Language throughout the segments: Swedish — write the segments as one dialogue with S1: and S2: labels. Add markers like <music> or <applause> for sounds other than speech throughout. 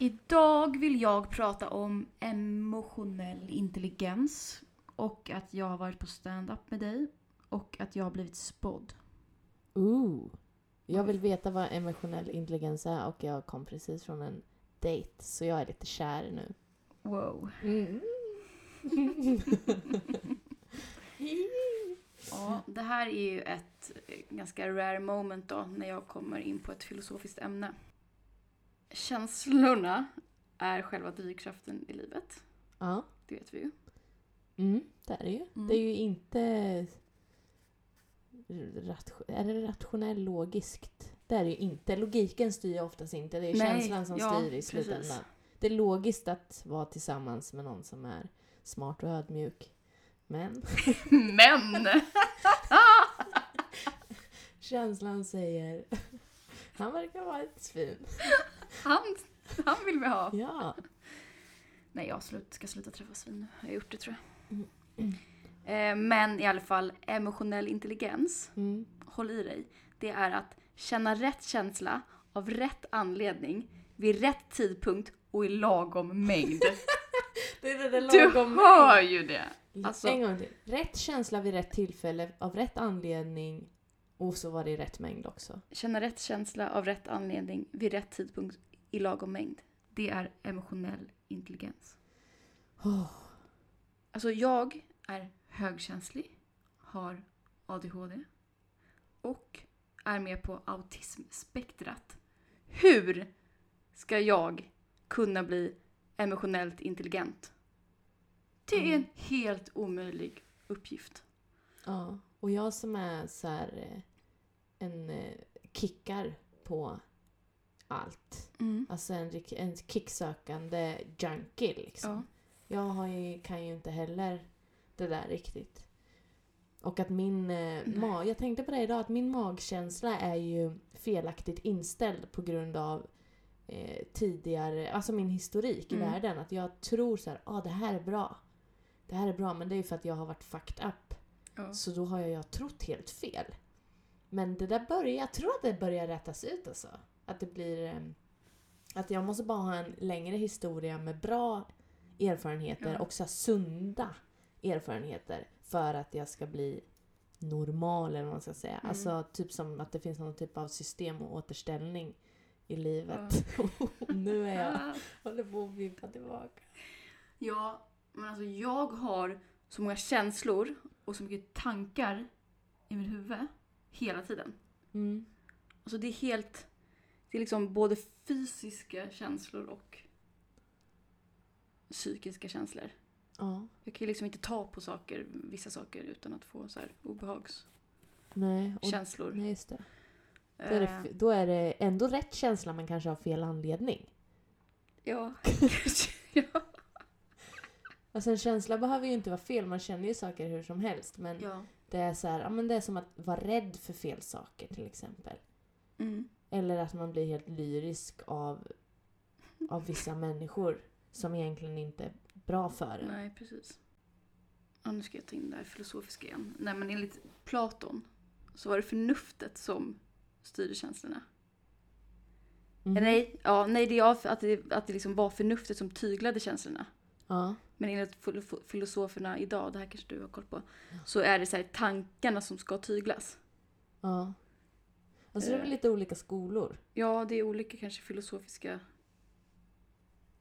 S1: Idag vill jag prata om emotionell intelligens och att jag har varit på stand-up med dig och att jag har blivit spådd.
S2: Ooh. Jag vill veta vad emotionell intelligens är och jag kom precis från en dejt så jag är lite kär nu.
S1: Wow.
S2: Mm. <laughs>
S1: Ja, det här är ju ett ganska rare moment då när jag kommer in på ett filosofiskt ämne. Känslorna är själva drivkraften i livet.
S2: ja,
S1: Det vet vi ju.
S2: mm, det är det ju.
S1: Mm.
S2: Det är ju inte... Är det rationell logiskt? Det är det ju inte. Logiken styr oftast inte. Det är
S1: Nej,
S2: känslan som
S1: ja,
S2: styr i
S1: precis.
S2: slutändan. Det är logiskt att vara tillsammans med någon som är smart och ödmjuk. Men <laughs>
S1: Men! <laughs>
S2: känslan säger... <laughs> Han verkar vara ett svin.
S1: Han, han vill vi ha.
S2: Ja.
S1: Nej, jag slut, ska sluta träffa svin nu. Jag har gjort det tror jag.
S2: Mm.
S1: Eh, Men i alla fall, emotionell intelligens,
S2: Mm.
S1: håll i dig, det är att känna rätt känsla av rätt anledning vid rätt tidpunkt och i lagom mängd. <laughs>
S2: Det är det
S1: Du hör ju det! Alltså-
S2: En gång till. Rätt känsla vid rätt tillfälle, av rätt anledning och så var det i rätt mängd också.
S1: Känna rätt känsla av rätt anledning vid rätt tidpunkt i lagom mängd. Det är emotionell intelligens.
S2: Oh.
S1: Alltså jag är högkänslig, har ADHD och är med på autismspektrat. Hur ska jag kunna bli emotionellt intelligent? Det är en
S2: Mm.
S1: helt omöjlig uppgift.
S2: Ja, och jag som är så här eh, en eh, kickar på allt. Alltså en, en kicksökande junkie liksom.
S1: Ja.
S2: Jag har ju, kan ju inte heller det där riktigt. Och att min eh, mag, jag tänkte på det idag, att min magkänsla är ju felaktigt inställd på grund av eh, tidigare, alltså min historik
S1: Mm.
S2: i världen. Att jag tror så här, ah det här är bra. Det här är bra, men det är ju för att jag har varit fucked up.
S1: Ja.
S2: Så då har jag, jag trott helt fel. Men det där börjar, jag tror att det börjar rättas ut alltså. Att det blir... eh, Att jag måste bara ha en längre historia med bra erfarenheter
S1: Ja.
S2: och så sunda erfarenheter för att jag ska bli normal eller vad man ska säga.
S1: Mm.
S2: Alltså typ som att det finns någon typ av system och återställning i livet. Och <laughs> nu är jag, håller på att vibba tillbaka.
S1: Ja, men alltså jag har så många känslor och så mycket tankar i mitt huvud hela tiden.
S2: Mm.
S1: Alltså det är helt... Det är liksom både fysiska känslor och psykiska känslor.
S2: Ja.
S1: Jag kan ju liksom inte ta på saker, vissa saker utan att få så här obehagskänslor.
S2: Nej, just det. Då är,
S1: Eh,
S2: det, då är det ändå rätt känsla men kanske av fel anledning.
S1: ja. <laughs> ja.
S2: Alltså en känsla behöver ju inte vara fel, man känner ju saker hur som helst. Men
S1: ja.
S2: det är så här, ja, men det är som att vara rädd för fel saker till exempel.
S1: Mm.
S2: Eller att man blir helt lyrisk av, av vissa människor som egentligen inte är bra för en.
S1: Nej, precis. Ja, nu ska jag ta in det här filosofiska igen. Nej, men enligt Platon så var det förnuftet som styrde känslorna.
S2: Mhm.
S1: Nej, ja, nej, det är att det, att det liksom var förnuftet som tyglade känslorna.
S2: Ja.
S1: Men enligt filo- filosoferna idag, det här kanske du har koll på, så är det så här tankarna som ska tyglas.
S2: ja. Alltså det är väl
S1: Eh.
S2: lite olika skolor.
S1: Ja, det är olika kanske filosofiska...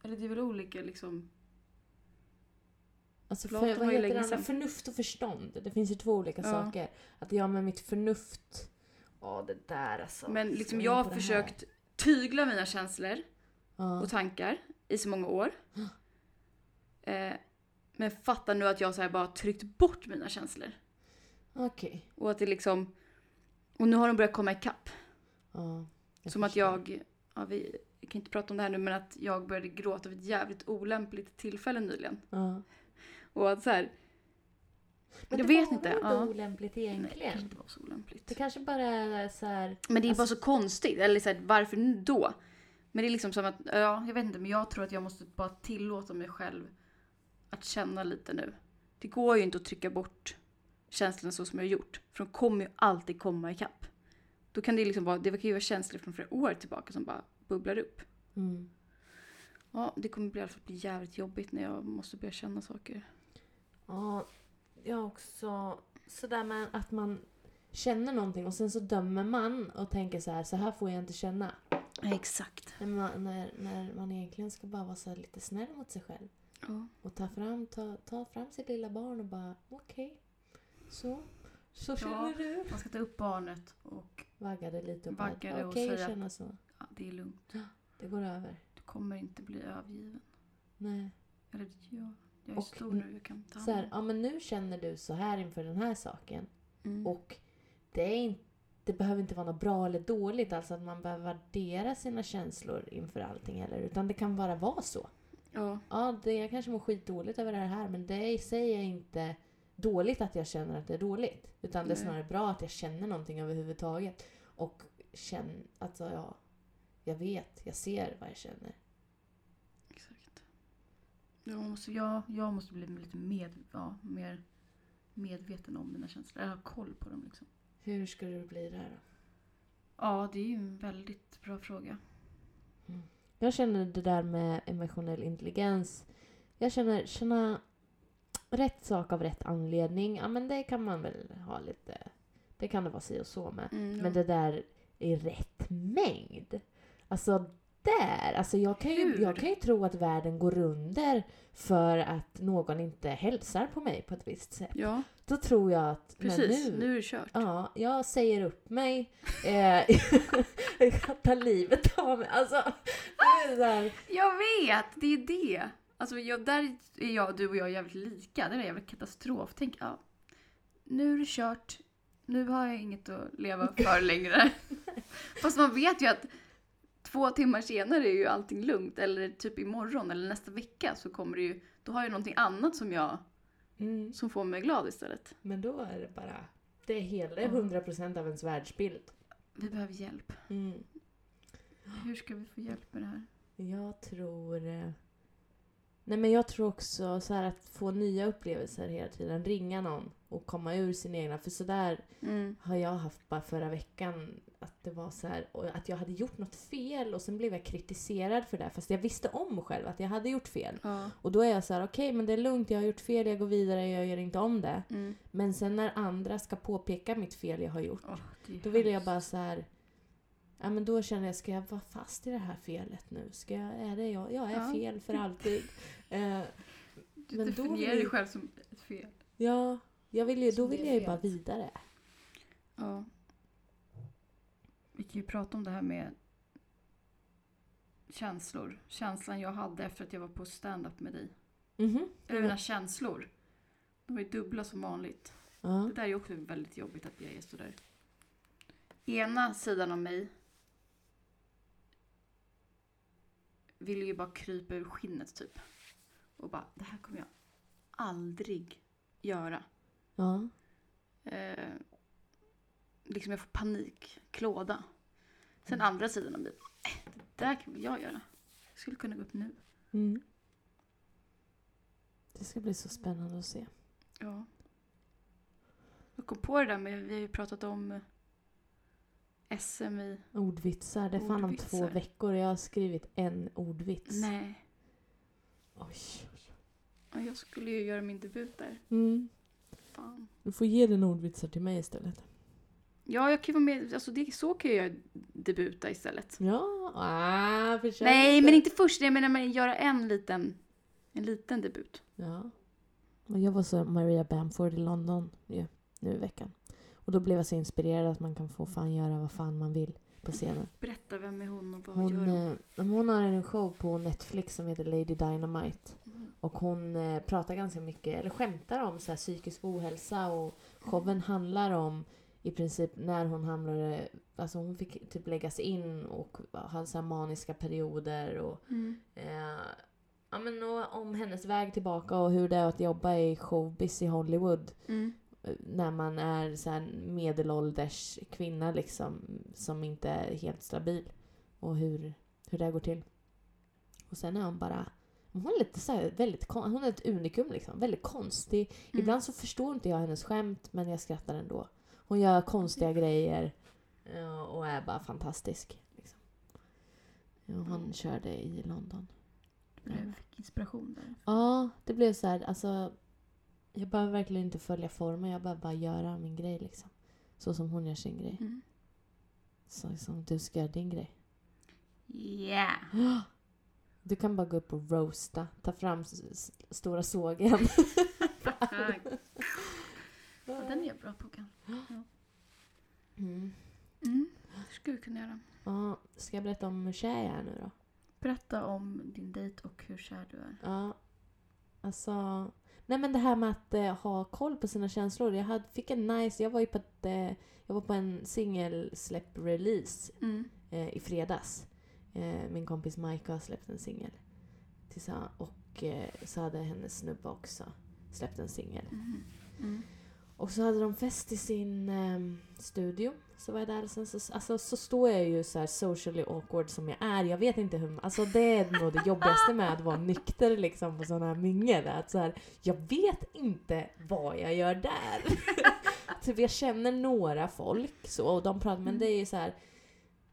S1: Eller det är väl olika liksom...
S2: Alltså för, vad heter det andra? Förnuft och förstånd. Det finns ju två olika
S1: Ja.
S2: saker. Att jag med mitt förnuft... Åh, det där alltså.
S1: Men liksom jag har försökt tygla mina känslor
S2: Ja.
S1: och tankar i så många år. <gasps> Eh, men fattar nu att jag så här bara tryckt bort mina känslor.
S2: Okej.
S1: Och att det liksom... Och nu har de börjat komma ikapp.
S2: Ja,
S1: Som att
S2: förstår.
S1: jag... Ja, vi, vi kan inte prata om det här nu, men att jag började gråta vid ett jävligt olämpligt tillfälle nyligen.
S2: Ja.
S1: Och att så här...
S2: Men
S1: jag
S2: det
S1: vet
S2: var
S1: inte. Ja.
S2: olämpligt
S1: Nej, det kanske
S2: egentligen?
S1: inte var så olämpligt.
S2: Det kanske bara är så här...
S1: Men det är bara
S2: Alltså-
S1: så konstigt. Eller så här, varför då? Men det är liksom som att, ja, jag vet inte, men jag tror att jag måste bara tillåta mig själv att känna lite nu. Det går ju inte att trycka bort känslorna så som jag har gjort. För de kommer ju alltid komma ikapp. Då kan det liksom vara, det kan ju vara känslor från flera år tillbaka som bara bubblar upp.
S2: Mm.
S1: Ja, det kommer bli, i alla fall bli jävligt jobbigt när jag måste börja känna saker.
S2: Ja, jag också sådär med att man känner någonting och sen så dömer man och tänker så här, så här får jag inte känna.
S1: Ja, exakt.
S2: När man, när, när man egentligen ska bara vara så lite snäll mot sig själv.
S1: Ja.
S2: Och ta fram, ta, ta fram sitt lilla barn och bara okej, så, så
S1: Ja.
S2: känner du.
S1: Man ska ta upp barnet och
S2: Vagga det lite och
S1: Vagga
S2: bara
S1: det och
S2: okej
S1: säga-
S2: känna så.
S1: ja, det är lugnt.
S2: Det går över.
S1: Du kommer inte bli övergiven.
S2: Nej.
S1: Eller ja, jag är
S2: Och
S1: stor nu, jag kan ta
S2: Så här, ja men nu känner du så här inför den här saken.
S1: mm.
S2: Och det, är inte, det behöver inte vara något bra eller dåligt, alltså att man behöver värdera sina känslor inför allting heller. Utan det kan bara vara så.
S1: Ja,
S2: Ja, det, jag kanske mår skitdåligt över det här men det i sig är inte dåligt att jag känner att det är dåligt. Utan det är snarare bra att jag känner någonting överhuvudtaget. Och känner, alltså ja, jag vet, jag ser vad jag känner.
S1: exakt. Jag måste, jag, jag måste bli lite med, ja, mer medveten om mina känslor. Jag har koll på dem liksom.
S2: Hur ska du bli där då?
S1: Ja, det är ju en väldigt bra fråga.
S2: Jag känner det där med emotionell intelligens. Jag känner, känna rätt sak av rätt anledning. Ja men det kan man väl ha lite, det kan det vara si och så med.
S1: Mm.
S2: Men det där i rätt mängd. Alltså där, alltså jag kan, ju, jag kan ju tro att världen går under för att någon inte hälsar på mig på ett visst sätt.
S1: Ja,
S2: Då tror jag att
S1: precis.
S2: nu,
S1: Nu är det kört.
S2: Ja, jag säger upp mig. Eh, <laughs> jag kan ta livet av mig. Alltså, det är här,
S1: Jag vet, det är det. Alltså jag, där är jag, du och jag jävligt lika. Det är en jävla katastrof. Tänk, ja, nu är det kört. Nu har jag inget att leva för längre. <laughs> Fast man vet ju att två timmar senare är ju allting lugnt. Eller typ imorgon eller nästa vecka så kommer det ju, då har jag någonting annat som jag,
S2: mm,
S1: som får mig glad istället.
S2: men då är det bara... Det är hela 100% av ens världsbild.
S1: Vi behöver hjälp.
S2: Mm.
S1: Hur ska vi få hjälp med det här?
S2: Jag tror... Nej men jag tror också så här att få nya upplevelser hela tiden. Ringa någon och komma ur sin egna. För sådär
S1: Mm.
S2: har jag haft bara förra veckan. Att det var så här, att jag hade gjort något fel och sen blev jag kritiserad för det. Fast jag visste om själv att jag hade gjort fel.
S1: Ja.
S2: Och då är jag så här: okej men det är lugnt, jag har gjort fel, jag går vidare, jag gör inte om det.
S1: Mm.
S2: Men sen när andra ska påpeka mitt fel jag har gjort.
S1: Är
S2: Då vill jag bara så här. Ja men då känner jag, ska jag vara fast i det här felet nu? Ska jag, är det jag? Jag är
S1: Ja.
S2: fel för alltid. <laughs> Eh,
S1: Du
S2: men då
S1: definierar
S2: vill
S1: dig själv som ett fel.
S2: ja, jag vill ju, då vill
S1: är
S2: jag ju bara vidare.
S1: Ja. Vi kan ju prata om det här med känslor. Känslan jag hade efter att jag var på stand-up med dig.
S2: Mhm.
S1: Eller mina känslor. De var ju dubbla som vanligt.
S2: Ja.
S1: Det där är ju också väldigt jobbigt att jag är sådär. Ena sidan av mig ville ju bara krypa ur skinnet typ. Och bara, det här kommer jag aldrig göra.
S2: ja.
S1: Eh, liksom jag får panik, klåda. Sen
S2: Mm.
S1: andra sidan av mig, eh, det där kan väl jag göra. Jag skulle kunna gå upp nu.
S2: Mm. Det ska bli så spännande att se.
S1: Ja. Jag kom på det där med, vi har ju pratat om eh, SM i...
S2: Ordvitsar, det är fan om två veckor och jag har skrivit en ordvits.
S1: Nej.
S2: Oj.
S1: Ja, Jag skulle ju göra min debut där.
S2: Mm.
S1: Fan.
S2: Du får ge den ordvitsar till mig istället.
S1: Ja, jag kan vara med. Alltså det, så kan jag göra debuta istället.
S2: Ja, ah, försök
S1: Nej, men inte först. Jag menar, men göra en liten, en liten debut.
S2: Ja. Jag var så Maria Bamford i London ju, nu i veckan. Och då blev jag så inspirerad att man kan få fan göra vad fan man vill på scenen.
S1: Berätta, vem är hon och vad
S2: Hon,
S1: gör hon?
S2: eh, hon har en show på Netflix som heter Lady Dynamite.
S1: Mm.
S2: Och hon eh, pratar ganska mycket, eller skämtar om så här, psykisk ohälsa och showen handlar om i princip när hon hamnade, alltså hon fick typ läggas in och hade så maniska perioder och
S1: Mm.
S2: Eh, ja, men och om hennes väg tillbaka och hur det är att jobba i showbiz i Hollywood.
S1: Mm.
S2: När man är så här medelålders kvinna liksom, som inte är helt stabil. Och hur, hur det går till. Och sen är hon bara... Hon är lite så här, väldigt, hon är ett unikum liksom. Väldigt konstig.
S1: Mm.
S2: Ibland så förstår inte jag hennes skämt men jag skrattar ändå. Hon gör konstiga grejer eh, och är bara fantastisk. Liksom. Ja, han
S1: Mm.
S2: körde i London.
S1: Du fick inspiration där.
S2: Ja, det blev så här, alltså. Jag behöver verkligen inte följa formen, jag behöver bara göra min grej liksom. Så som hon gör sin grej.
S1: Mm.
S2: Så som du ska göra din grej.
S1: Yeah! <gasps>
S2: Du kan bara gå upp och roasta, ta fram stora sågen. <laughs>
S1: Ja, den är jag bra på kan. <gasps>
S2: Mm.
S1: Mm. Det skulle vi kunna göra.
S2: Ja, ska jag berätta om hur kär jag är nu då?
S1: Berätta om din dejt och hur kär du är.
S2: Ja, alltså... Nej men det här med att eh, ha koll på sina känslor. Jag hade, fick en nice... Jag var ju på, ett, eh, jag var på en singelsläpp-release
S1: Mm.
S2: eh, i fredags. Eh, min kompis Maika har släppt en singel. Och eh, så hade hennes snubbe också släppt en singel.
S1: Mm. Mm.
S2: Och så hade de fest i sin ehm, studio. Så var jag där och sen så, alltså, så står jag ju så här socially awkward som jag är. Jag vet inte hur... Alltså det är nog det jobbigaste med att vara nykter liksom på sådana här mingel. Att så här, jag vet inte vad jag gör där. <laughs> typ jag känner några folk så och de pratar, men det är ju så här.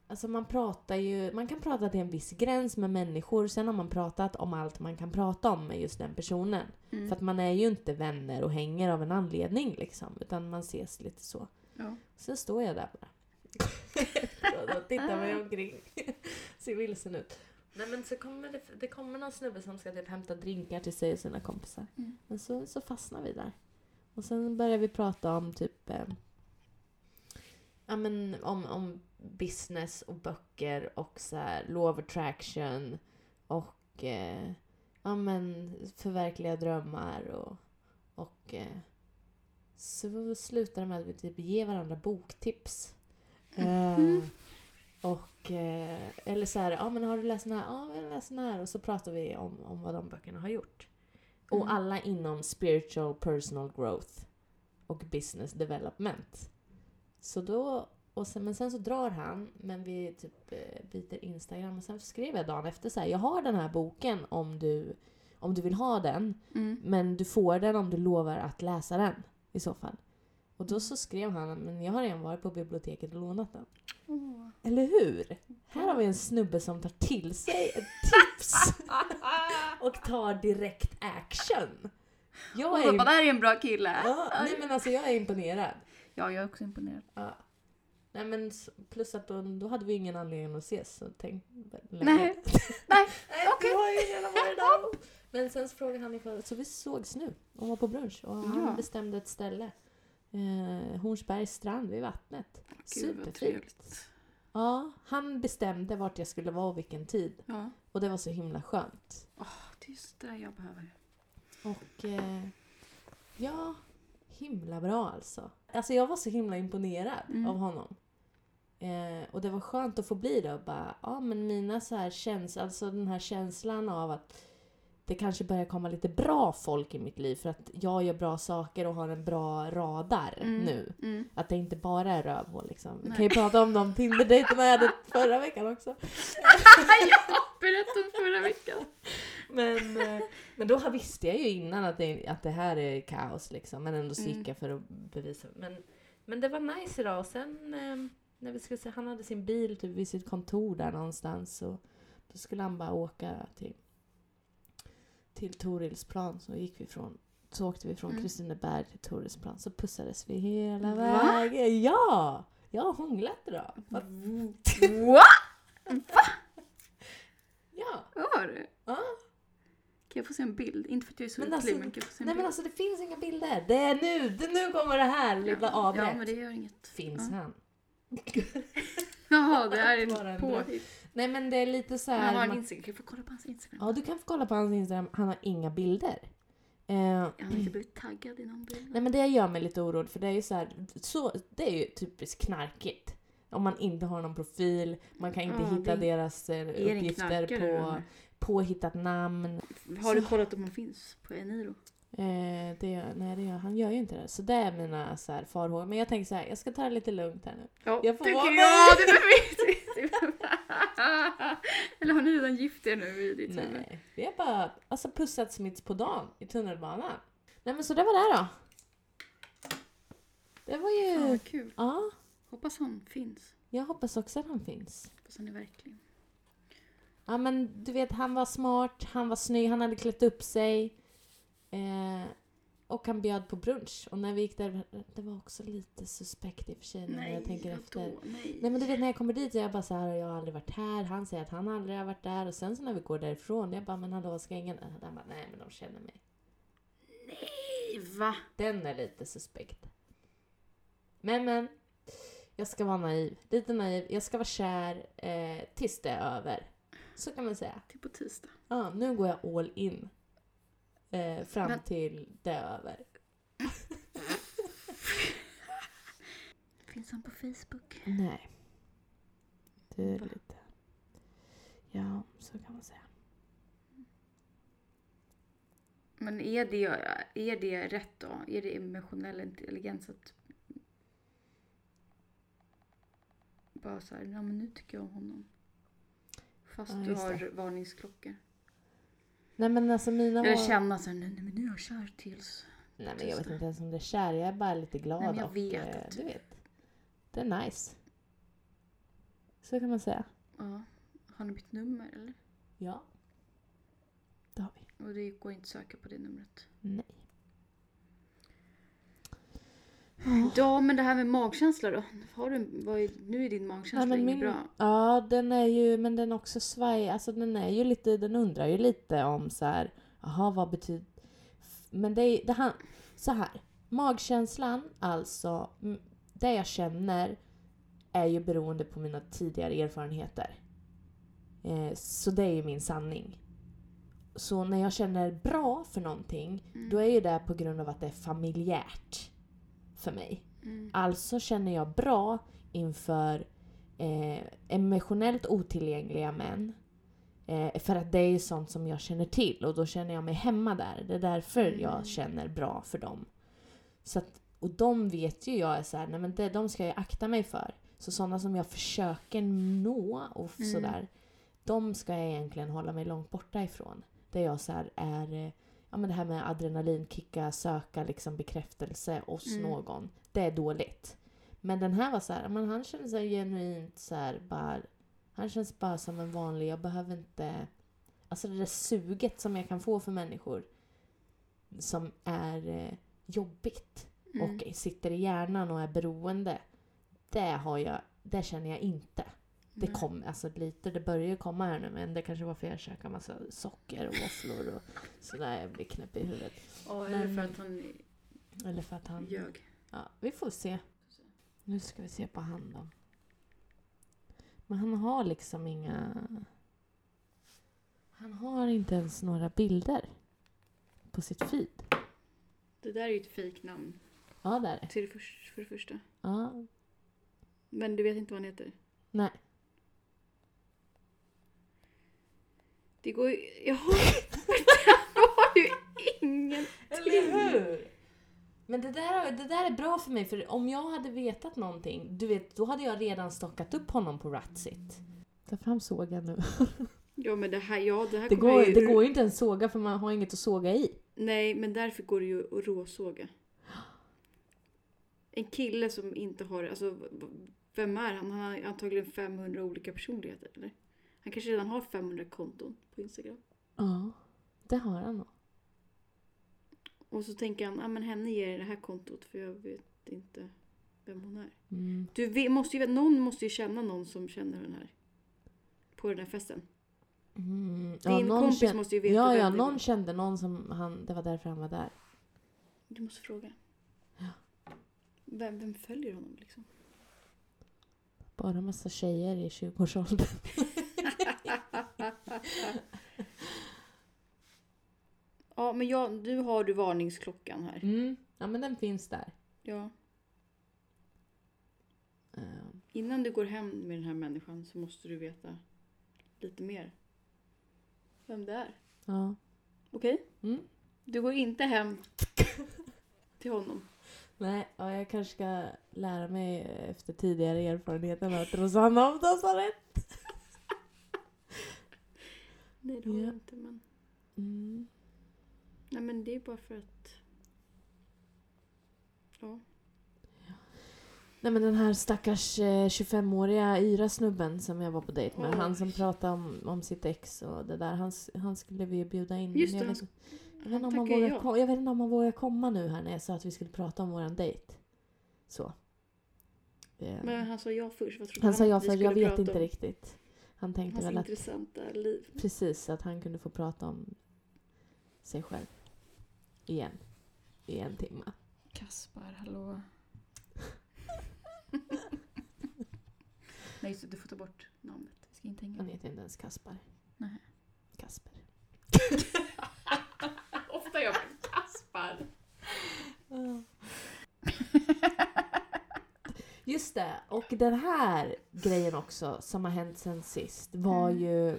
S2: Alltså man pratar ju, man kan prata till en viss gräns med människor, sen har man pratat om allt man kan prata om med just den personen.
S1: Mm.
S2: För att man är ju inte vänner och hänger av en anledning liksom. Utan man ses lite så.
S1: Ja.
S2: Sen står jag där bara. <laughs> och då tittar mig omkring. <laughs> Ser vilsen ut. Nej men så kommer det, det kommer någon snubbe som ska typ hämta drinkar till sig och sina kompisar.
S1: Mm.
S2: Men så, så fastnar vi där. Och sen börjar vi prata om typ eh, ja, men om, om business och böcker och så här, of attraction och eh, ja, men förverkliga drömmar och, och eh, så slutar det med att vi typ ger varandra boktips. Eh, och, eh, eller så här, ja men har du läst den här? Ja, jag har läst den här. Och så pratar vi om, om vad de böckerna har gjort. Och
S1: Mm.
S2: alla inom spiritual personal growth och business development. Så då, och sen, men sen så drar han, men vi typ eh, byter Instagram. Och sen skrev jag dagen efter så här, jag har den här boken om du, om du vill ha den.
S1: Mm.
S2: Men du får den om du lovar att läsa den i så fall. Och då så skrev han, men jag har redan varit på biblioteket och lånat den.
S1: Åh.
S2: Eller hur? Här har vi en snubbe som tar till sig ett tips <laughs> och tar direkt action. Jag
S1: Och
S2: är
S1: bara, där är en bra kille.
S2: Ja, nej men alltså jag är imponerad.
S1: Ja, jag är också imponerad.
S2: Ja. Nej men plus att då, då hade vi ingen anledning att ses. Så tänk, <laughs>
S1: Nej.
S2: Nej,
S1: okej.
S2: där. <laughs> Men sen så frågade han ifall, så vi sågs nu och var på brunch och han
S1: Ja.
S2: bestämde ett ställe. Eh, Hornsbergs strand vid vattnet.
S1: Gud
S2: Superfint. Ja, han bestämde vart jag skulle vara och vilken tid.
S1: Ja,
S2: Och det var så himla skönt.
S1: det är just det jag behöver.
S2: Och eh, ja, himla bra alltså. Alltså jag var så himla imponerad
S1: Mm.
S2: av honom. Eh, och det var skönt att få bli det och bara, ja men mina så här känslor, alltså den här känslan av att det kanske börjar komma lite bra folk i mitt liv för att jag gör bra saker och har en bra radar
S1: Mm.
S2: nu.
S1: Mm.
S2: Att det inte bara är rövhål liksom. Vi kan ju prata om de Tinder-dejterna jag hade förra veckan också. <laughs>
S1: ja, berätta om förra veckan.
S2: Men, eh, men då visste jag ju innan att det, att det här är kaos liksom. Men ändå så gick
S1: Mm.
S2: jag för att bevisa. Men, men det var nice idag. Och sen eh, när vi skulle se, han hade sin bil typ vid sitt kontor där någonstans. Och då skulle han bara åka till, till Torilsplan. Så gick vi från så åkte vi från
S1: Mm.
S2: Kristineberg till Torilsplan. Så pussades vi hela
S1: Va?
S2: vägen. Ja! Jag har hånglat idag.
S1: What?
S2: Ja.
S1: Var du?
S2: ja.
S1: Kan jag få se en bild? Inte för att jag är så
S2: Men
S1: ytlig,
S2: alltså-
S1: men kan jag få se en
S2: Nej
S1: bild?
S2: men alltså det finns inga bilder. Det är nu, det, nu kommer det här lilla avbrott.
S1: Ja, men det gör inget.
S2: Finns
S1: Ja.
S2: han? <laughs>
S1: Jaha, det här är
S2: en
S1: påhitt.
S2: Nej men det är lite så
S1: Han
S2: här.
S1: har en
S2: man-
S1: Instagram. Kan jag få kolla på hans Instagram?
S2: Ja du kan få kolla på hans Instagram, han har inga bilder. Eh,
S1: Jag har inte <clears throat> blivit taggad i någon bild.
S2: nej men det gör mig lite orolig för det är ju så här, så, det är ju typiskt knarkigt. Om man inte har någon profil, man kan inte
S1: Ja,
S2: hitta
S1: det-
S2: deras eh, uppgifter
S1: knarkare
S2: på påhittat namn.
S1: Har du kollat om han finns på Eniro?
S2: Eh, det nej det han gör ju inte det. Så det är mina så här, farhågor. Men jag tänker så här, jag ska ta det lite lugnt här nu.
S1: Ja,
S2: Jag får vara
S1: jag! <laughs> Det behöver Eller har ni redan gift er nu i ditt huvud?
S2: Nej, vi har bara alltså, pussats mitt på dagen i tunnelbanan. Nej men så det var det då. Det var ju...
S1: vad kul.
S2: Ja,
S1: Hoppas han finns.
S2: jag hoppas också att han finns.
S1: Hoppas han är verklig.
S2: Ja men du vet, han var smart, han var snygg, han hade klätt upp sig. Eh, och han bjöd på brunch. Och när vi gick där, det var också lite suspekt i och för sig när jag tänker efter.
S1: Nej.
S2: Nej men du vet när jag kommer dit jag bara så här, jag har aldrig varit här. Han säger att han aldrig har varit där. Och sen så när vi går därifrån, jag bara, men hallå ska ingen... Han bara, nej men de känner mig.
S1: Nej, va?
S2: Den är lite suspekt. Men men, jag ska vara naiv. Lite naiv. Jag ska vara kär eh, tills det är över. Så kan man säga.
S1: Till på tisdag.
S2: Ja, nu går jag all in. Eh, fram
S1: Men-
S2: till det är över.
S1: Finns han på Facebook?
S2: Nej. Det är lite... Ja, så kan man säga.
S1: Men är det, är det rätt då? Är det emotionell intelligens att bara så här, ja men nu tycker jag om honom. Fast
S2: Ja,
S1: du har varningsklockor.
S2: Nej men alltså mina
S1: Eller
S2: var...
S1: känna så här, nej men nu är jag kär tills.
S2: Nej men jag vet inte ens om det är kär. Jag är bara lite glad
S1: Nej, men jag
S2: och
S1: vet
S2: eh, du vet. Det är nice. Så kan man säga.
S1: Ja. Har ni bytt nummer eller?
S2: Ja. Det har vi.
S1: Och det går inte att söka på det numret.
S2: Nej.
S1: Ja men det här med magkänsla då? Har du, är, nu är din magkänsla inget
S2: min-
S1: bra.
S2: Ja, den är ju, men den också svaj. Alltså den är ju lite, den undrar ju lite om så här, jaha vad betyder... Men det är det här, så här. Magkänslan, alltså, det jag känner är ju beroende på mina tidigare erfarenheter. Eh, så det är ju min sanning. Så när jag känner bra för någonting,
S1: Mm.
S2: då är ju det på grund av att det är familjärt för mig.
S1: Mm.
S2: Alltså känner jag bra inför eh, emotionellt otillgängliga män. Eh, för att det är sånt som jag känner till och då känner jag mig hemma där. Det är därför
S1: Mm.
S2: jag känner bra för dem. Så att, och de vet ju jag är så här, nej men det, de ska jag akta mig för. Så sådana som jag försöker nå och
S1: Mm.
S2: sådär, de ska jag egentligen hålla mig långt borta ifrån. Där jag så här är, eh, ja men det här med adrenalinkicka, söka liksom bekräftelse hos
S1: Mm.
S2: någon. Det är dåligt. Men den här var så här, men han känner sig genuint så här, bara, han känns bara som en vanlig, jag behöver inte, alltså det där suget som jag kan få för människor som är eh, jobbigt
S1: Mm.
S2: och sitter i hjärnan och är beroende. Det har jag, det känner jag inte. Det
S1: Nej.
S2: kom, alltså lite, det börjar ju komma här nu men det kanske var för att jag käkar massa socker och våfflor och sådär. Jag blir knäpp i huvudet.
S1: Ja, eller för
S2: Men-
S1: att han
S2: Eller för att han...
S1: ljög.
S2: Ja, vi får se. Nu ska vi se på han då. Men han har liksom inga... Han har inte ens några bilder på sitt feed.
S1: Det där är ju ett fejknamn.
S2: Ja, där är det.
S1: Till det för, för det första.
S2: Ja,
S1: Men du vet inte vad han heter?
S2: nej.
S1: Det går ju... Jag har, <laughs> jag har ju ingen...
S2: Eller hur? Men det där, det där är bra för mig, för om jag hade vetat någonting, du vet, då hade jag redan stockat upp honom på Ratsit. Ta fram sågen nu.
S1: Ja men det här, ja det här
S2: Det går,
S1: ju...
S2: det går ju inte ens såga för man har inget att såga i.
S1: Nej men därför går det ju att råsåga. En kille som inte har... Alltså, vem är han? Han har antagligen 500 olika personligheter eller? Han kanske redan har 500 konton på Instagram.
S2: Ja, det har han nog.
S1: Och så tänker han, ah, men henne ger jag det här kontot för jag vet inte vem hon är.
S2: Mm.
S1: Du måste ju, någon måste ju känna någon som känner den här. På den här festen.
S2: Mm.
S1: Din
S2: någon
S1: kompis
S2: kän-
S1: måste ju veta
S2: Ja, ja, någon
S1: var.
S2: kände någon som han, det var därför han var där.
S1: Du måste fråga.
S2: Ja.
S1: Vem, vem följer honom liksom?
S2: Bara massa tjejer i 20-årsåldern. <laughs> <laughs>
S1: Ja, men jag, nu har du varningsklockan här.
S2: Mm. Ja, men den finns där.
S1: Ja.
S2: Eh,
S1: Innan du går hem med den här människan så måste du veta lite mer. Vem det är.
S2: ja.
S1: Okej?
S2: Mm.
S1: Du går inte hem <laughs> till honom.
S2: Nej, ja, jag kanske ska lära mig efter tidigare erfarenheter att Rosanna oftast har rätt.
S1: Nej, det har
S2: Ja.
S1: jag inte. Men...
S2: Mm.
S1: Nej, men det är bara för att... Ja.
S2: Nej men den här stackars eh, 25-åriga yra snubben som jag var på dejt med.
S1: Oj.
S2: Han som pratade om, om sitt ex och det där. Han, han skulle vi ju bjuda in. jag, vet,
S1: han
S2: jag, vet inte om
S1: han
S2: han vågar,
S1: ja.
S2: ko- jag vet inte om han vågar komma nu här när jag sa att vi skulle prata om våran dejt. Så.
S1: Men han sa ja först. Vad trodde
S2: han sa ja
S1: att vi
S2: för jag vet inte
S1: om?
S2: riktigt. Han tänkte
S1: Hans
S2: väl att
S1: intressanta liv.
S2: precis att han kunde få prata om sig själv. Igen. I en timme.
S1: Kaspar, hallå. <laughs> Nej, det, du får ta bort namnet. Vi ska inte hänga.
S2: Han heter inte ens Kaspar.
S1: Nej.
S2: Kasper. <laughs>
S1: Ofta jag Kaspar. <laughs>
S2: Just det, och den här grejen också som har hänt sen sist var
S1: Mm.
S2: ju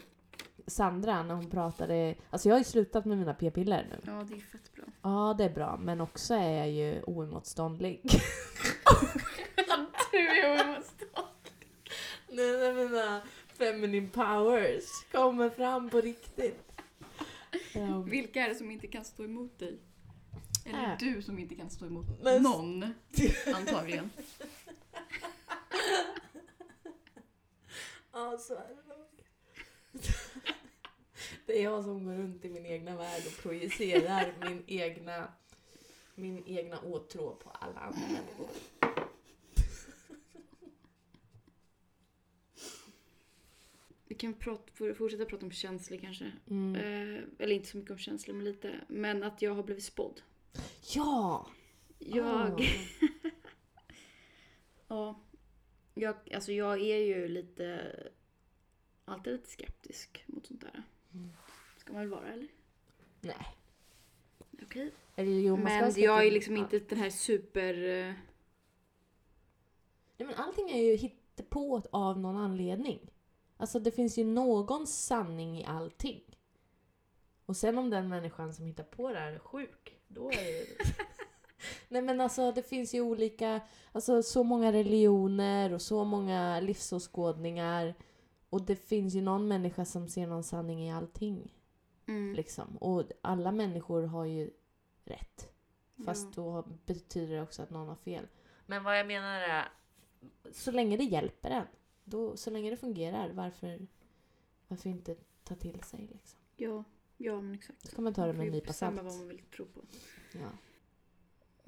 S2: Sandra när hon pratade, alltså jag har ju slutat med mina p-piller nu.
S1: Ja, det är fett bra.
S2: Ja det är bra men också är jag ju oemotståndlig. <laughs>
S1: du är oemotståndlig.
S2: Nu när mina feminine powers kommer fram på riktigt. Ja.
S1: Vilka är det som inte kan stå emot dig? Eller
S2: Äh.
S1: du som inte kan stå emot
S2: Men-
S1: någon, <laughs> antagligen.
S2: Ja, så är det nog. Det är jag som går runt i min egna värld och projicerar min egna, min egna åtrå på alla andra människor.
S1: Vi kan prata, fortsätta prata om känslor kanske.
S2: Mm.
S1: Eh, eller inte så mycket om känslor, men lite. Men att jag har blivit spådd.
S2: Ja!
S1: Jag...
S2: Ah. <laughs> <laughs>
S1: Ja. Jag, alltså jag är ju lite... Alltid lite skeptisk mot sånt där.
S2: Mm.
S1: Ska man väl vara eller?
S2: Nej.
S1: Okej.
S2: Eller jo, man ska
S1: Men jag är liksom inte den här super... eh,
S2: Nej, men allting är ju hittepå av någon anledning. Alltså det finns ju någon sanning i allting. Och sen om den människan som hittar på det här är sjuk, då är det... <laughs> Nej men alltså det finns ju olika, alltså så många religioner och så många livsåskådningar. Och det finns ju någon människa som ser någon sanning i allting.
S1: Mm.
S2: Liksom. Och alla människor har ju rätt. Fast
S1: Ja.
S2: då betyder det också att någon har fel. Men vad jag menar är, så länge det hjälper en, då, så länge det fungerar, varför, varför inte ta till sig liksom?
S1: Ja, ja men exakt.
S2: Så kan man ta det med en nypa salt.
S1: vad man vill tro på.
S2: Ja.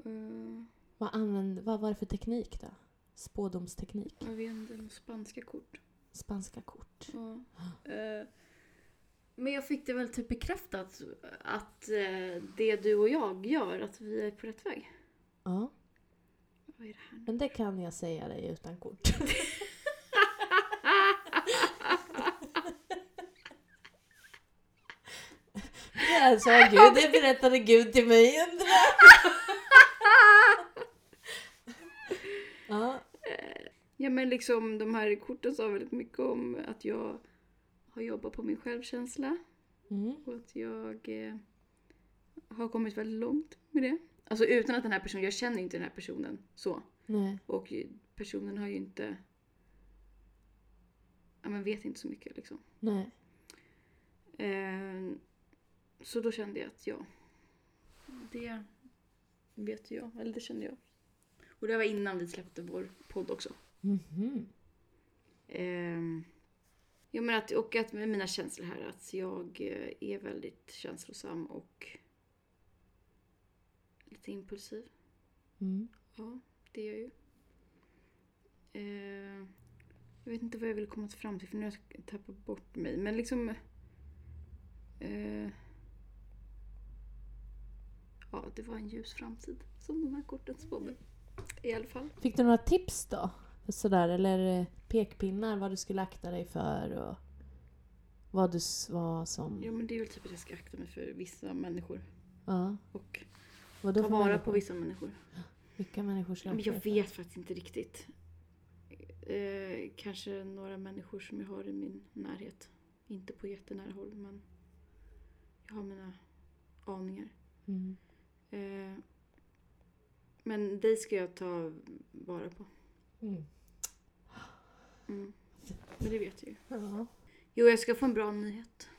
S1: Eh,
S2: Vad, använd, vad var det för teknik då? Spådomsteknik?
S1: jag vet inte, spanska kort.
S2: Spanska kort?
S1: Ja. Eh, men jag fick det väl typ bekräftat att eh, det du och jag gör, att vi är på rätt väg.
S2: Ja,
S1: Vad är det här nu?
S2: men det kan jag säga dig utan kort. <laughs> Det här sa Gud, det berättade Gud till mig. undrar jag. Ja,
S1: Ja men liksom de här korten sa väldigt mycket om att jag har jobbat på min självkänsla
S2: mm.
S1: och att jag eh, har kommit väldigt långt med det. Alltså utan att den här personen, jag känner inte den här personen så.
S2: nej.
S1: Och personen har ju inte, ja men vet inte så mycket liksom.
S2: Nej.
S1: Eh, så då kände jag att ja, det vet jag, eller det kände jag. Och det var innan vi släppte vår podd också.
S2: Mhm.
S1: Eh, jag menar att, och att med mina känslor här, att jag eh, är väldigt känslosam och lite impulsiv.
S2: Mm.
S1: Ja, det är jag ju. Eh, jag vet inte vad jag vill komma fram till för nu har jag tappat bort mig. Men liksom... Eh, ja, det var en ljus framtid som de här korten spådde. I alla fall.
S2: Fick du några tips då? Sådär, eller eh, pekpinnar vad du skulle akta dig för och vad du vad som...
S1: Ja, men det är väl typ att jag ska akta mig för vissa människor.
S2: Ja.
S1: Och
S2: Vadå
S1: ta vara
S2: människor?
S1: på vissa människor.
S2: Vilka människor ska
S1: Men jag
S2: akta
S1: vet faktiskt inte riktigt. Eh, kanske några människor som jag har i min närhet. Inte på jättenära håll, men jag har mina aningar.
S2: Mm.
S1: Eh, men dig ska jag ta vara på.
S2: Mm.
S1: Mm. Men det vet jag ju.
S2: Ja.
S1: Jo, jag ska få en bra nyhet.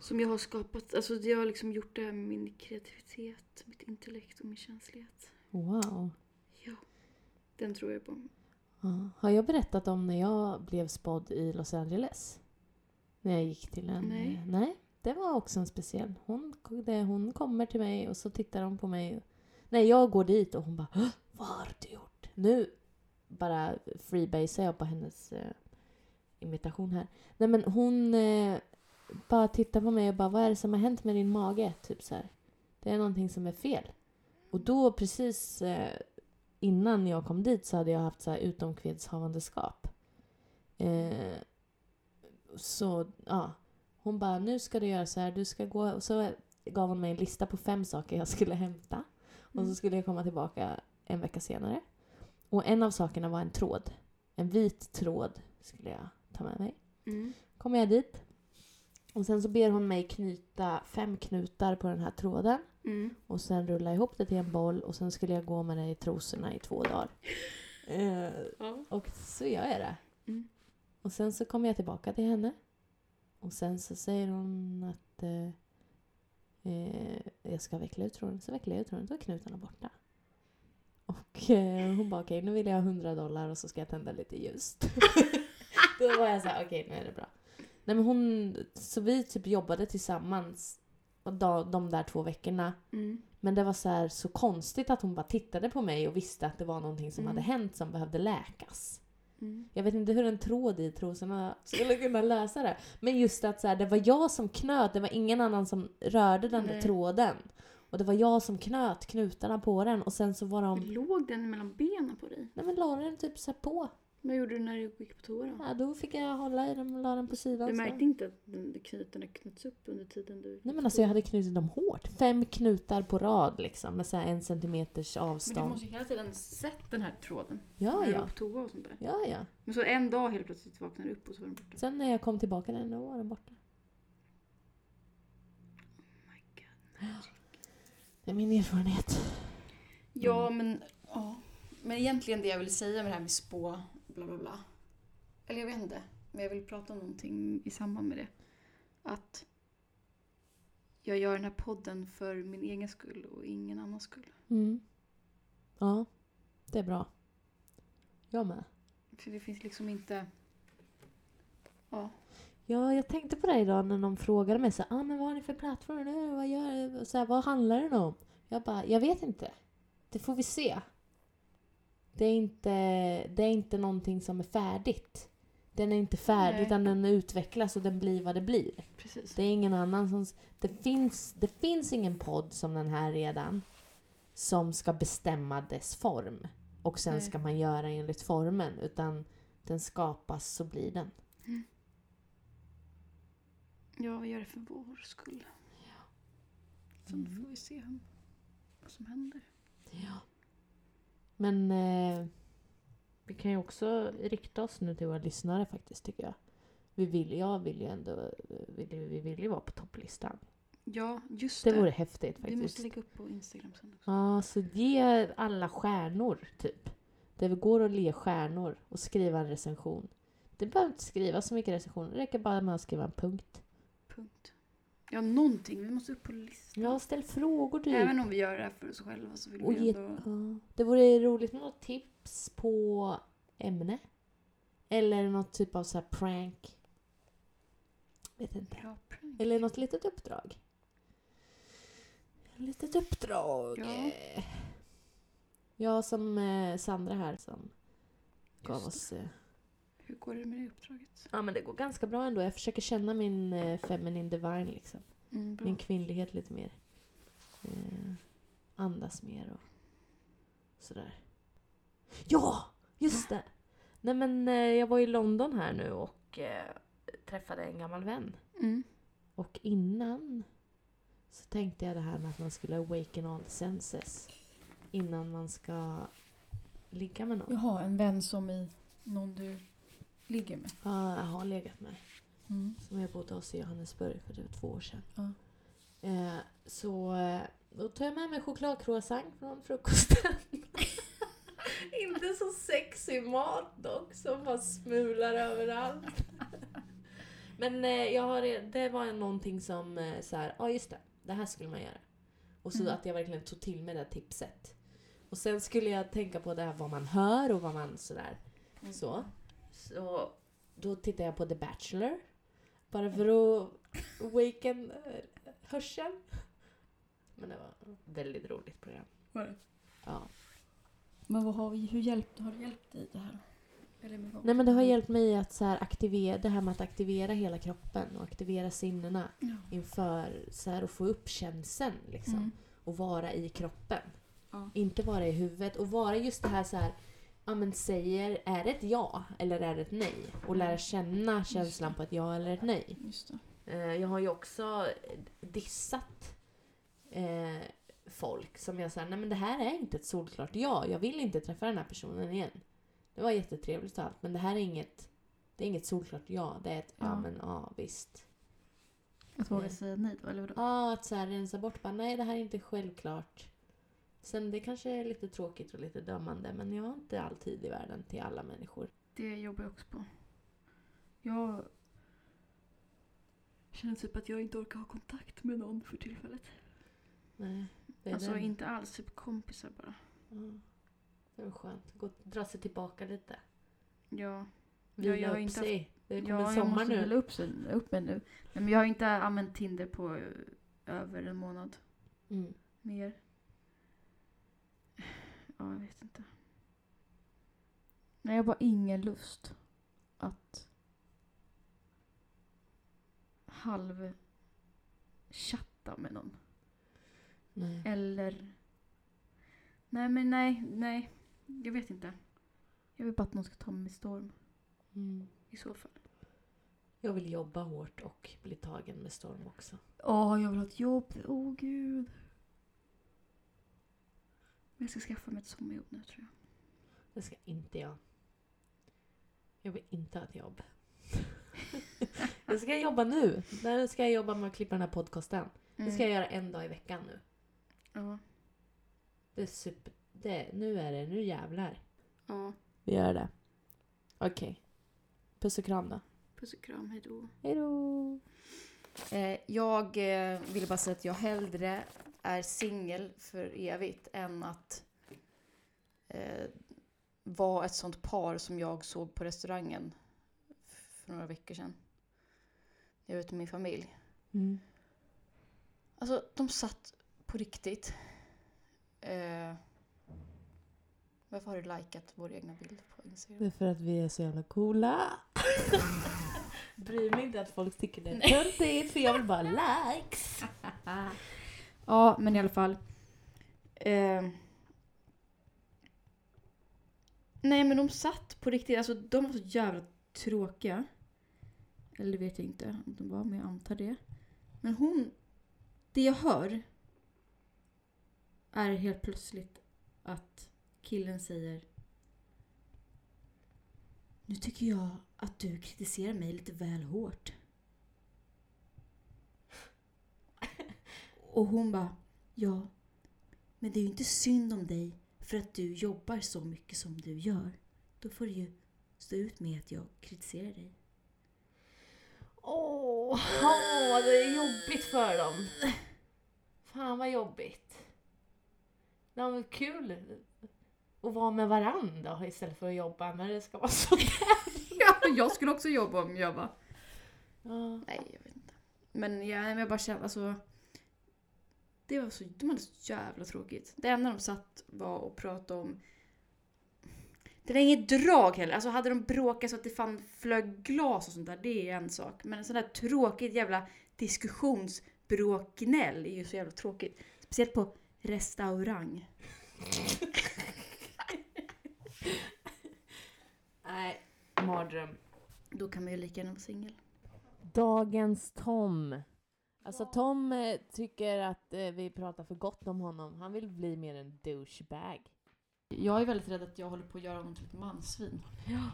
S1: Som jag har skapat. Alltså jag har liksom gjort det här med min kreativitet, mitt intellekt och min känslighet.
S2: Wow.
S1: Ja. Den tror jag på.
S2: Ja. Har jag berättat om när jag blev spådd i Los Angeles? När jag gick till en...
S1: Nej.
S2: Nej, det var också en speciell. Hon, det, hon kommer till mig och så tittar hon på mig. Nej, jag går dit och hon bara "Hå? Vad har du gjort? Nu bara freebasar jag på hennes eh, imitation här. Nej men hon eh, bara tittar på mig och bara Vad är det som har hänt med din mage? Typ så här. Det är någonting som är fel. Och då precis eh, innan jag kom dit så hade jag haft så här utomkvedshavandeskap. Eh, så ja, hon bara nu ska du göra så här, du ska gå och så gav hon mig en lista på fem saker jag skulle <laughs> hämta. Och så
S1: Mm.
S2: skulle jag komma tillbaka en vecka senare. Och en av sakerna var en tråd. En vit tråd skulle jag ta med mig.
S1: Mm.
S2: Kommer jag dit. Och sen så ber hon mig knyta fem knutar på den här tråden.
S1: Mm.
S2: Och sen rulla ihop det till en boll och sen skulle jag gå med det i trosorna i två dagar. <gasps> Eh,
S1: Ja.
S2: och så gör jag det.
S1: Mm.
S2: Och sen så kommer jag tillbaka till henne. Och sen så säger hon att eh, eh, jag ska veckla ut tråden. Så vecklar jag ut tråden, då är knutarna borta. Och eh, hon bara okej, nu vill jag ha 100 dollar och så ska jag tända lite ljus. <laughs> då var jag så här, okej nu är det bra. Nej men hon, så vi typ jobbade tillsammans de, de där två veckorna.
S1: Mm.
S2: Men det var så, här, så konstigt att hon bara tittade på mig och visste att det var någonting som
S1: Mm.
S2: hade hänt som behövde läkas.
S1: Mm.
S2: Jag vet inte hur en tråd i trosorna skulle kunna lösa det. Men just att så här, det var jag som knöt, det var ingen annan som rörde den där tråden. Och det var jag som knöt knutarna på den och sen så var de...
S1: Låg den mellan benen på dig?
S2: Nej men la den typ så på.
S1: Vad gjorde du när du gick på toa då?
S2: Ja, då fick jag hålla i den och la den på sidan.
S1: Du
S2: så.
S1: märkte inte att den, knutarna knöts upp under tiden du...
S2: Nej men alltså jag hade knutit dem hårt. Fem knutar på rad liksom med så en centimeters
S1: Men du
S2: avstånd.
S1: måste ju hela tiden sett den här tråden.
S2: Ja,
S1: när du var
S2: ja.
S1: på toa och sånt där.
S2: Ja, ja.
S1: Men så en dag helt plötsligt vaknade du upp och så var den borta.
S2: Sen när jag kom tillbaka den, då var den borta.
S1: Oh my God.
S2: Det är min erfarenhet.
S1: Ja, men... Ja. Men egentligen det jag vill säga med det här med spå, bla bla bla. Eller jag vet inte. Men jag vill prata om någonting i samband med det. Att jag gör den här podden för min egen skull och ingen annans skull.
S2: Mm. Ja, det är bra. Jag med.
S1: För det finns liksom inte... Ja.
S2: Ja, jag tänkte på det idag när någon frågade mig så ah, men vad har ni för plattform nu? Vad gör så här, Vad handlar den om? Jag bara, jag vet inte. Det får vi se. Det är inte, det är inte någonting som är färdigt. Den är inte färdig
S1: Nej.
S2: utan den utvecklas och den blir vad det blir.
S1: Precis.
S2: Det är ingen annan som... Det finns, det finns ingen podd som den här redan som ska bestämma dess form. Och sen
S1: Nej.
S2: ska man göra enligt formen. Utan den skapas så blir den.
S1: Ja, vi gör det för vår skull. Sen
S2: Mm.
S1: får vi se vad som händer.
S2: Ja. Men eh, vi kan ju också rikta oss nu till våra lyssnare faktiskt tycker jag. Vi vill, jag vill ju ändå, vill, vi vill ju vara på topplistan.
S1: Ja, just
S2: Det
S1: det.
S2: vore häftigt
S1: vi
S2: faktiskt.
S1: måste lägga upp på Instagram sen också.
S2: Ja, så ge alla stjärnor typ. Det går att ge stjärnor och skriva en recension. Det behöver inte skriva så mycket recensioner, det räcker bara med att skriva en punkt.
S1: Punkt. Ja, någonting. Vi måste upp på listan.
S2: Ja, ställ frågor typ.
S1: Även om vi gör det här för oss själva så vill
S2: och
S1: vi ändå...
S2: ja, det vore roligt med något tips på ämne. Eller något typ av så här prank. Vet inte.
S1: Bra prank.
S2: Eller något litet uppdrag. Ett litet uppdrag.
S1: Ja.
S2: Jag som eh, Sandra här som gav oss...
S1: Hur går det med det uppdraget?
S2: ja men det går ganska bra ändå. Jag försöker känna min eh, feminine divine liksom.
S1: Mm.
S2: Min kvinnlighet lite mer. Eh, andas mer och sådär. Ja! Just det! Nej men eh, jag var i London här nu och eh, träffade en gammal vän.
S1: Mm.
S2: Och innan så tänkte jag det här med att man skulle awaken all senses. Innan man ska ligga med någon.
S1: Jaha, en vän som i någon du ligger med.
S2: Ja, jag har legat med.
S1: Mm.
S2: Som jag bodde hos i Johannesburg för typ två år sedan.
S1: Ja.
S2: Eh, så eh, då tog jag med mig chokladcroissant från frukosten. <laughs> Inte så sexig mat dock som bara smular överallt. Men eh, jag har, det var någonting som eh, så här, ja just det, det här skulle man göra. Och så
S1: Mm.
S2: att jag verkligen tog till mig det tipset. Och sen skulle jag tänka på det här vad man hör och vad man sådär. Så. Så då tittade jag på The Bachelor. Bara för att awaken eh, hörseln. Men det var ett väldigt roligt program.
S1: Var det?
S2: Ja.
S1: Men vad har vi, hur hjälpt, har det hjälpt dig det här?
S2: Nej men det har hjälpt mig att så här aktivera, det här med att aktivera hela kroppen och aktivera sinnena
S1: Ja.
S2: inför så här, att få upp känslan liksom.
S1: Mm.
S2: Och vara i kroppen.
S1: Ja.
S2: Inte vara i huvudet. Och vara just det här så här, ja men säger, är det ett ja eller är det ett nej? Och lära känna känslan på ett ja eller ett nej. Eh, Jag har ju också dissat eh, folk som jag säger, nej men det här är inte ett solklart ja. Jag vill inte träffa den här personen igen. Det var jättetrevligt och allt men det här är inget, det är inget solklart ja. Det är ett ja,
S1: Ja.
S2: men ja visst.
S1: Att våga
S2: Mm.
S1: säga nej då, eller vadå?
S2: Ja, att så här rensa bort bara, nej det här är inte självklart. Sen det kanske är lite tråkigt och lite dömande men jag har inte all tid i världen till alla människor.
S1: Det jobbar jag också på. Jag känner typ att jag inte orkar ha kontakt med någon för tillfället.
S2: Nej, det är
S1: Alltså
S2: den.
S1: inte alls, typ kompisar bara.
S2: Ja. Det är skönt. Gå, dra sig tillbaka lite.
S1: Ja,
S2: Vila
S1: jag har
S2: upp
S1: inte
S2: sig. Det kommer
S1: ja jag
S2: sommar
S1: måste
S2: nu.
S1: vila upp, upp mig nu. Nej, men jag har inte använt Tinder på över en månad.
S2: Mm.
S1: Mer. Ja, jag vet inte. Nej, jag har bara ingen lust att halv chatta med någon.
S2: Nej.
S1: Eller... Nej, men nej, nej. Jag vet inte. Jag vill bara att någon ska ta mig med storm
S2: Mm.
S1: i så fall.
S2: Jag vill jobba hårt och bli tagen med storm också.
S1: Åh, jag vill ha ett jobb. Åh, gud. Men jag ska skaffa mig ett sommarjobb nu, tror jag.
S2: Det ska inte jag. Jag vill inte ha ett jobb. <laughs> jag ska jobba nu. Nu ska jag jobba med att klippa den här podcasten. Det ska jag göra en dag i veckan nu.
S1: Ja.
S2: Det är super... Det, nu är det, nu jävlar.
S1: ja.
S2: Vi gör det. Okej. Puss och kram då.
S1: Puss och kram, hejdå.
S2: Hejdå!
S1: Eh, jag eh, vill bara säga att jag hellre är singel för evigt än att eh, vara ett sånt par som jag såg på restaurangen för några veckor sedan. Jag var ute med min familj.
S2: Mm.
S1: Alltså, de satt på riktigt. Eh, varför har du likat vår egna bild på Instagram?
S2: Det är för att vi är så jävla coola. <laughs> Bryr mig inte att folk tycker det är töntigt för jag vill bara likes. <laughs>
S1: Ja, men i alla fall. Eh, nej, men de satt på riktigt. Alltså, de var så jävla tråkiga. Eller det vet jag inte om de var, men jag antar det. Men hon... Det jag hör är helt plötsligt att killen säger Nu tycker jag att du kritiserar mig lite väl hårt. Och hon bara, ja, men det är ju inte synd om dig för att du jobbar så mycket som du gör. Då får du ju stå ut med att jag kritiserar dig.
S2: Åh, åh, det är jobbigt för dem. Fan vad jobbigt. Det var kul att vara med varandra istället för att jobba när det ska vara så. <laughs>
S1: Ja, jag skulle också jobba om jag var...
S2: Ja.
S1: Nej, jag vet inte. Men jag, jag bara känner, alltså... Det var så, de hade så jävla tråkigt. Det enda de satt var och pratade om... Det var inget drag heller. Alltså hade de bråkat så att det fan flög glas och sånt där, det är en sak. Men en sån där tråkigt jävla diskussionsbråkgnäll är ju så jävla tråkigt. Speciellt på restaurang. <laughs>
S2: Nej, mardröm.
S1: Då kan man ju lika gärna vara singel.
S2: Dagens Tom. Alltså Tom eh, tycker att eh, vi pratar för gott om honom. Han vill bli mer en douchebag.
S1: Jag är väldigt rädd att jag håller på att göra honom till ett mansvin.
S2: Ja.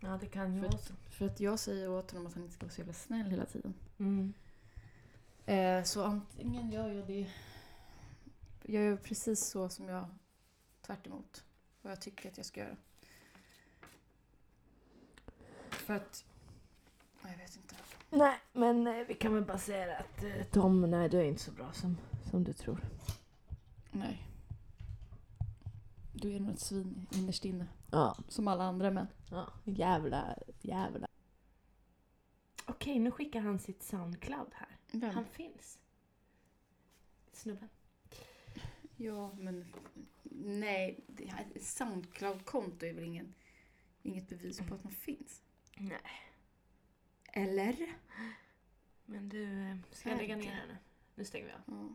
S2: Ja, det kan
S1: För att, för att jag säger åt honom att han inte ska vara så jävla snäll hela tiden.
S2: Mm.
S1: Eh, så antingen gör jag det... Jag gör precis så som jag... Tvärt emot vad jag tycker att jag ska göra. För att... Jag vet inte.
S2: Nej, men eh, vi kan väl bara säga att eh, Tom, nej du är inte så bra som, som du tror.
S1: Nej. Du är nog ett svin innerst inne.
S2: Ja.
S1: Som alla andra män.
S2: ja. Jävla, jävla. Okej, nu skickar han sitt Soundcloud här.
S1: Vem?
S2: Han finns. Snubben.
S1: Ja, men nej. det här- Soundcloud-konto är väl ingen, inget bevis på att man finns?
S2: Nej.
S1: Eller?
S2: Men du, eh, ska jag lägga ner här nu? Nu stänger vi av.
S1: Ja.